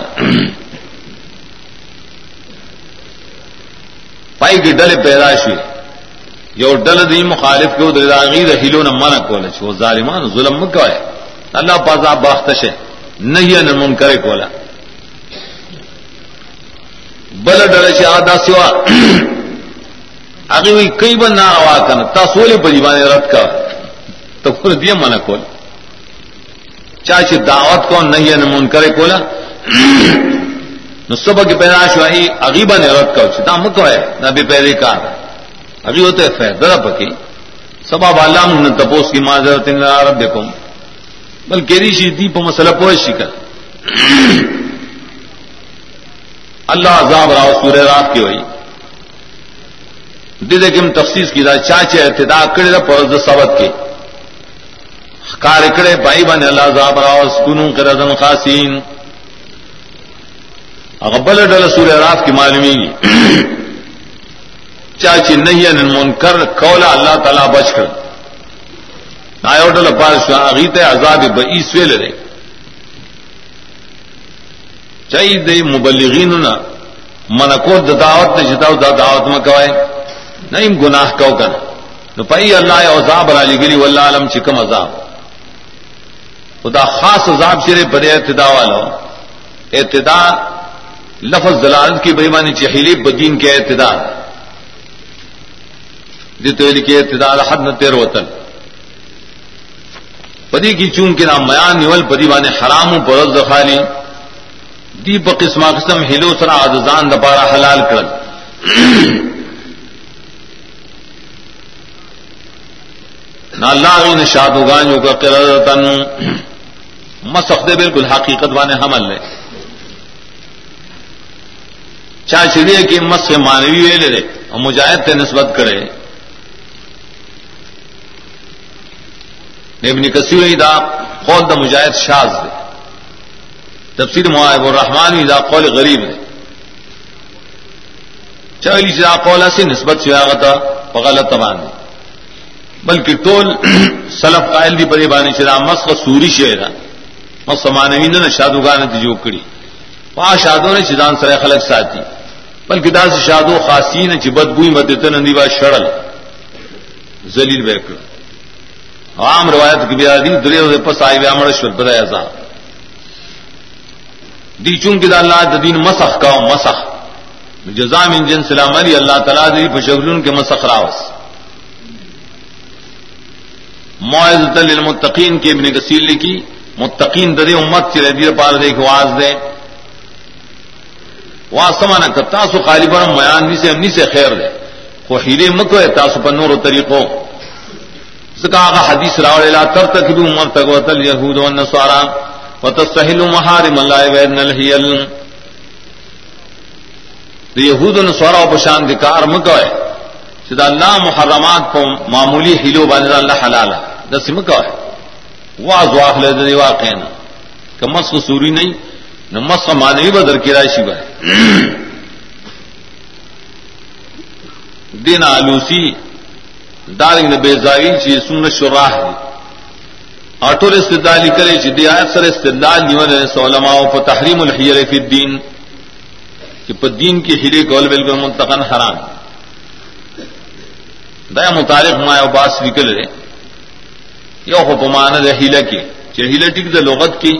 پای کی ډله پیدا شي یو ډله دی مخالف کو د راغی د هلو نه منع کوله چې ظالمان ظلم مکوای الله پازا باختشه نه نه منکر کولا بل ډله چې ادا سوا آگے وہی کئی بار نہ آوا کر تا سولے رد کا تو خود دیا منع کول چاچے دعوت کون نہیں ہے، نمون کرے کولا۔ نو صبح کی پیدائش ہوئی اگیبا نے رد کا چتا مکو ہے نہ بھی پہلے کار ابھی ہوتے فیدرا پکی۔ سبا والا نے تپوس کی معذرت عرب دیکھو بل کیری شی دی پو مسئلہ پوشی کر۔ اللہ عذاب راؤ سورہ رات کی ہوئی۔ دے کم تفصیل کی دا چاچے ابتدا کڑے دا پرز سبت کے۔ کار کڑے بائی بان اللہ زاب راوس کنوں کرزن خاصین. اغبل ڈل سور رات کی معلومی چاچی نہیں ان منکر کولا اللہ تعالی بچ کر نایو ڈل پارش اغیت عذاب بئیس ویل رے چاہیے دے مبلغین نا منکو دعوت نے جتاؤ دا دعوت میں کوائے نہیں گناہ کو کر نو پئی اللہ عذاب علی گلی واللہ علم چکم عذاب. خدا خاص عذاب شرے پر ابتدا والا ابتدا لفظ دلالت کی بےمانی چہیلی بدین کے ابتدا دیتے کے ابتدا حد نہ تیر وطن۔ پدی کی چون کے نام میان نیول، پدی بانے حرام پر خالی دیپ قسم قسم ہلو سرا آدان دپارا حلال کر [CLEARS THROAT] نہ اللہ نے شادوگانوں کا قرتن [CLEARS THROAT] مسخ دے بالکل حقیقت وانے حمل لے چاہ چڑیے کی مس سے مانوی وے لے اور مجاہد تے نسبت کرے۔ ابن کثیر دا قول دا مجاہد شاز دے۔ تفسیر معاہب الرحمان دا قول غریب ہے چاہلی سے قول سے نسبت سے آگتا غلط تبان دے بلکہ ٹول [CLEARS THROAT] سلف قائل دی پری بانی چلا مسخ سوری شعرا مس مانوی نے شادوگان جو کڑی پا شادو نے چدان سر خلق ساتھی بلکہ دا سے شادو خاصی نے چبت گوئی مدت نندی با شڑل زلیل بیکڑ عام روایت کی بیا دی درے پس آئی ویا مڑ شر بدا ایسا دی چون کی دا اللہ دین مسخ کا مسخ. جزام انجن سلام علی اللہ تعالیٰ دی پشغلون کے مسخ راوس معذت للمتقین کی ابن کثیر لکھی متقین ددے امت چرے دیر پار دے کے واز دے۔ وا سمانا کہ تاسو غالبا میان نی سے امنی سے خیر دے۔ کو ہیرے مکو ہے تاسو پر نور و طریقوں سکا حدیث راوڑ لا تر تک بھی عمر تک وتل یہود و نصارا وتسهل محارم الله وان الهیل یہود و نصارا او پشان دے کار مکو ہے سدا اللہ محرمات کو معمولی ہلو باندې اللہ حلال ہے دس ہے واز واخل دے واقع نا کہ مسخ سوری نہیں، نہ مسخ مانوی بدر کی راشی بھائی دین آلوسی، دارنگ نے بیزاری چی سن شراح دی اٹول استدلالی کرے چی دی آیت سر استدلال نیول علماء پر تحریم الحیر فی الدین، کہ پر دین کی ہیرے کول بالکل منتقن حرام۔ دیا متعلق مایا باس نکل رہے۔ یو حکمان دے ہیلا کی چہ ہیلا ٹک دے لغت کی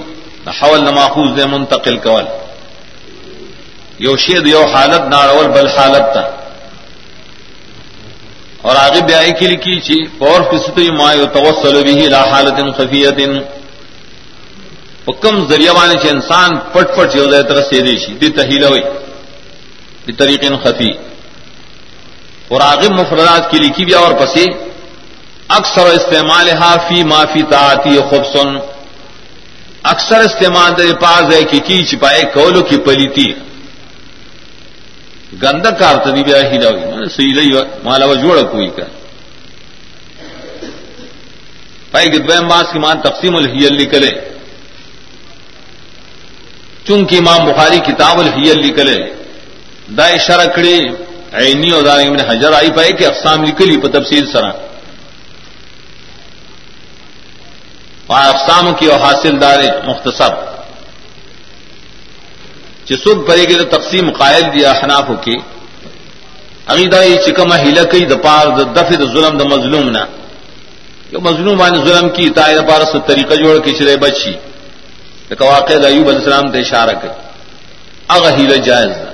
حول نماخوز دے منتقل کول. یو شید یو حالت ناڑول بل حالت تا اور آگے بیائی کی لکھی چی پور فسطی ما یو توسل بھی لا حالت خفیت. کم ذریعہ وانے چھ انسان پٹ پٹ یو دے تر سیدے شی دی تہیلا ہوئی بطریق خفی اور آگے مفردات کی لکھی بھی اور پسی اکثر استعمال فی معافی تعتی خوب سن اکثر استعمال دے پاس ہے کہ کی چپائے کولو کی پلیتی. گندا کار تدی بیا ہی لاوی سی لئی مالا و جوڑ کوئی کا. پائی کہ دویم باس کی مان تقسیم الحیل نکلے. چونکہ امام بخاری کتاب الحیل نکلے. دائے شرکڑی عینی اور دار ابن حجر آئی پائے کہ اقسام نکلی پر تفصیل سرا. اقسام کی اور حاصل دار مختصر۔ چسوک پڑے گی تو تقسیم قائل دیا حناف کی۔ عقیدہ یہ چکم ہیلا کئی دپار دف د ظلم د مظلوم نہ جو مظلوم آنے ظلم کی تائر پار سے طریقہ جوڑ کے چرے بچی۔ کہ واقع ایوب علیہ السلام تے اشارہ کر اگ ہیلا جائز نہ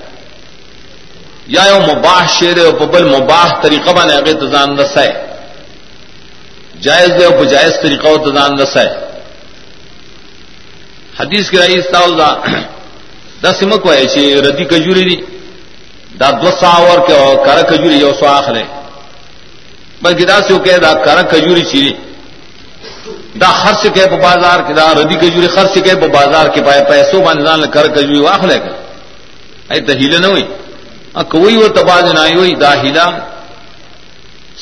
یا یو مباح شیر او پبل مباح طریقہ باندې هغه تزان رسای جائز دی او په جائز طریقہ او تزان رسای حدیث کې راځي استاوزا دا سم کوی چې ردی کجوري دي دا دو ساور کې او کار کجوري یو سو اخله بلکې دا څه کوي دا کار کجوري چی دا خرچ کې په بازار کې دا ردی کجوري خرچ کې په بازار کې پای پیسو باندې ځان کار کجوري واخله اې ته هیله نه وي کوئی وہ تباز نہ ہوئی داہلا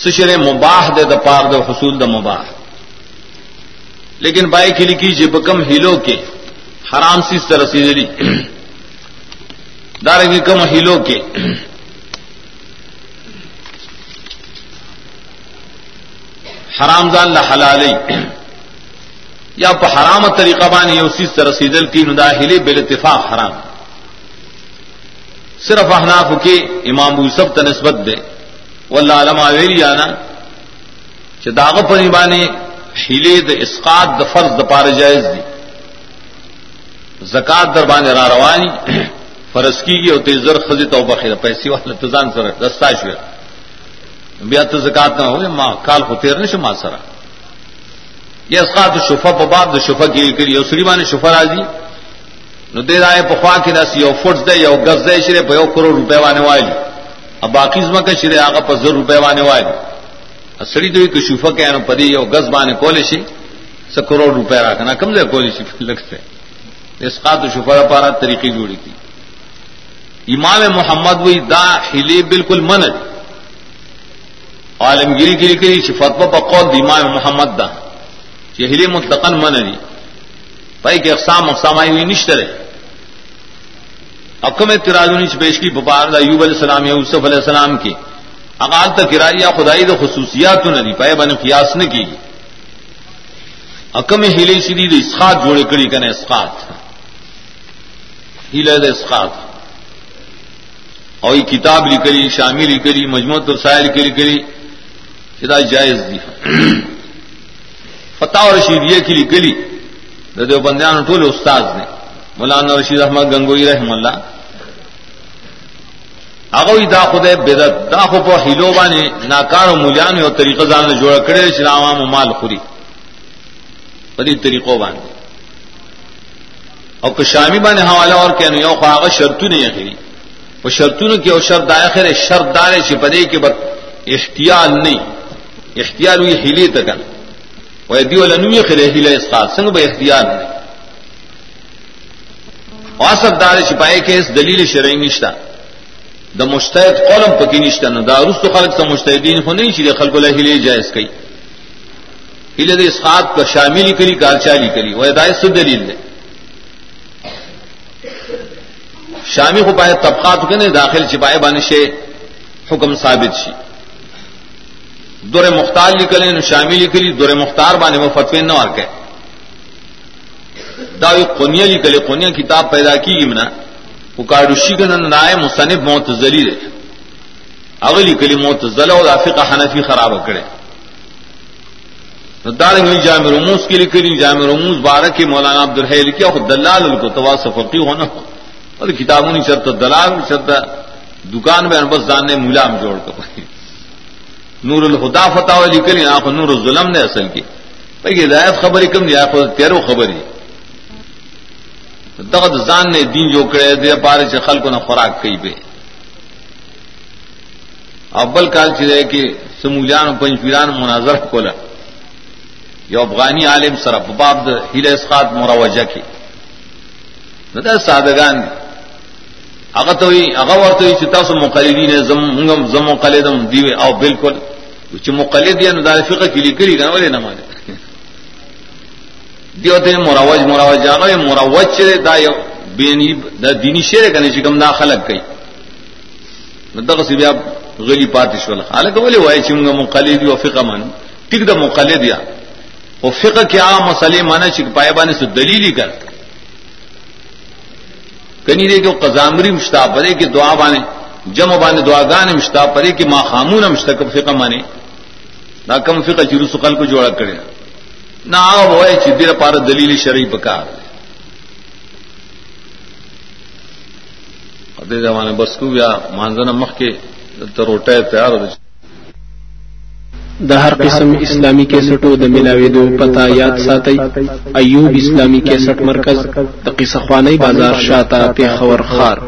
سشر مباح دے دا پار دے حصول دا مباح. لیکن بائی کی لکھی جی بکم ہیلو کے، حرام سی طرح سی دار کی کم ہیلو کے۔ حرام زان حلال یا حرام طریقہ بانی اسی طرح سیدل کی ندا ہلے اتفاق حرام. صرف احناف کے امام یوسف تنسبت دے۔ واللہ علم آویلی آنا کہ داغ پنی بانے ہیلے د اسقات د فرض د پار جائز دی۔ زکات در بانے را روانی، فرض کی گئی اور تیزر خزی تو بخیر، پیسی والا تزان سر، دستا شو بیا تو زکات نہ ہو ماں کال کو تیر نہیں ماں سرا یہ اسقات شفا په باب د شفا کې کی کری اسری بانے شفا راضی نو دے رائے پخوا کی نس یو فٹ دے، یو گز دے شرے پہ یو کروڑ روپے وانے والی۔ اب باقی زما کا شرے آگا پر زر روپے وانے والی سڑی دوی کو شوفا کے نو پدی او گز بانے کولے شي س کروڑ روپے راکنا کم دے کولے شي لگتے اسقاط و شفا پارا طریقے جوڑی کی امام محمد وی دا ہلی بالکل من عالمگیری گری کری فتوا بقول امام محمد دا۔ یہ ہلی متقن من دی۔ بھائی کہ اقسام اقسام آئی ہوئی نشتر ہے حکم تراجونی سے پیش کی بپار ایوب علیہ السلام یا یوسف علیہ السلام کی۔ اقال تک کرائیا خدائی تو خصوصیات تو نہیں پائے بن قیاس نے کی۔ حکم ہیلی سیدھی دے اسقات جوڑے کری کنے اسقات ہیلے دے اسقات اور کتاب لی کری شامل لی کری مجموعت رسائل کری کری سدا جائز دی۔ [CLEARS THROAT] فتح رشیدیہ کی لی کری دے بندیان ٹولے استاد نے۔ مولانا رشید احمد گنگوئی رحم اللہ. اگوی دا خود بدت دا خو په هیلو باندې ناکار مولیان یو طریقه ځان جوړ کړي چې عوام مال خوري. په دې طریقو باندې. او که شامی باندې حواله اور کینو یو خو هغه شرطونه یې غوي او شرطونه کې او شرط داخله شرط دار چې په دې کې به احتیال نه احتیال وی هیلې ته کنه. وای دی ولا نو یې خره هیله اسقاط څنګه به احتیال نه واسب دار چې پای اس دلیل شرعي نشته د مشتهد قولم پکې نشته نو دا رستو خلق ته مشتهدین خو نه چې خلکو له هیله جائز کوي. هیله د اسقاط کو شامل کړي کارچالي کړي. وای دا څه دلیل دی؟ شامی کو پائے طبقات کے نے داخل چپائے بانے سے حکم ثابت شی دور مختار نکلے نو شامی لکلی دور مختار بانے وہ فتوی نہ اور کہ داوی قنیا لکلے قنیا کتاب پیدا کی گمنا وہ کارڈوشی کا نائے مصنف معتزلی دے اگلی کلی معتزلہ اور رافقہ حنفی خراب کرے دار جامع رموز کی لکلی جامع رموز بارہ کے مولانا عبد الحیل کیا خود دلال کو تو فقی ہونا ہو اور کتابوں نہیں چلتا دلال چلتا دکان میں بس دان نے ملام جوڑ کر نور الخدا فتح لکلی آپ نور الظلم نے اصل کی بھائی ہدایت خبر ہی کم دیا تیرو خبر ہی دغد زان نے دین جو کرے دے پارے سے خل کو نہ خوراک کئی پہ ابل کال چلے کہ سمولیان پنج پیران مناظر کولا یو افغانی عالم سر باب د ہیل اسقات مروجہ کی نہ سادگان هغه ته وي هغه ورته چې تاسو مقلدین زم موږ زم مقلدم دی او بالکل، چې مقلد یې نو د فقہ کې لیکلي دا ولې نه مانه؟ دیو ته مروج مروج هغه مروج چې دا یو بینی د دینی شعر کنه چې کوم دا خلق کوي. نو دغه سی بیا غلی پاتې شول. حالکه ولې وای چې موږ مقلد او فقہ مان ټیک د مقلد یا. او فقہ کې عام مسلې معنی چې پای باندې څه دلیلی کړ. کنی دے کہ قزامری مشتا پرے کی دعا بانے جم بانے دعا گانے مشتا پرے کی ماں خامون مشتق فقہ مانے نہ کم فقہ چرو سقل کو جوڑا کرے نہ آ وہ چدیر پار دلیل شرعی پکار زمانے بس کو یا مانزنا مخ کے روٹے تیار ہو د هر قسم اسلامی کیسټو د ملاويدو پتا یاد ساتي ایوب اسلامی کیسټ مرکز د قصه خوانی بازار شاته په خور خار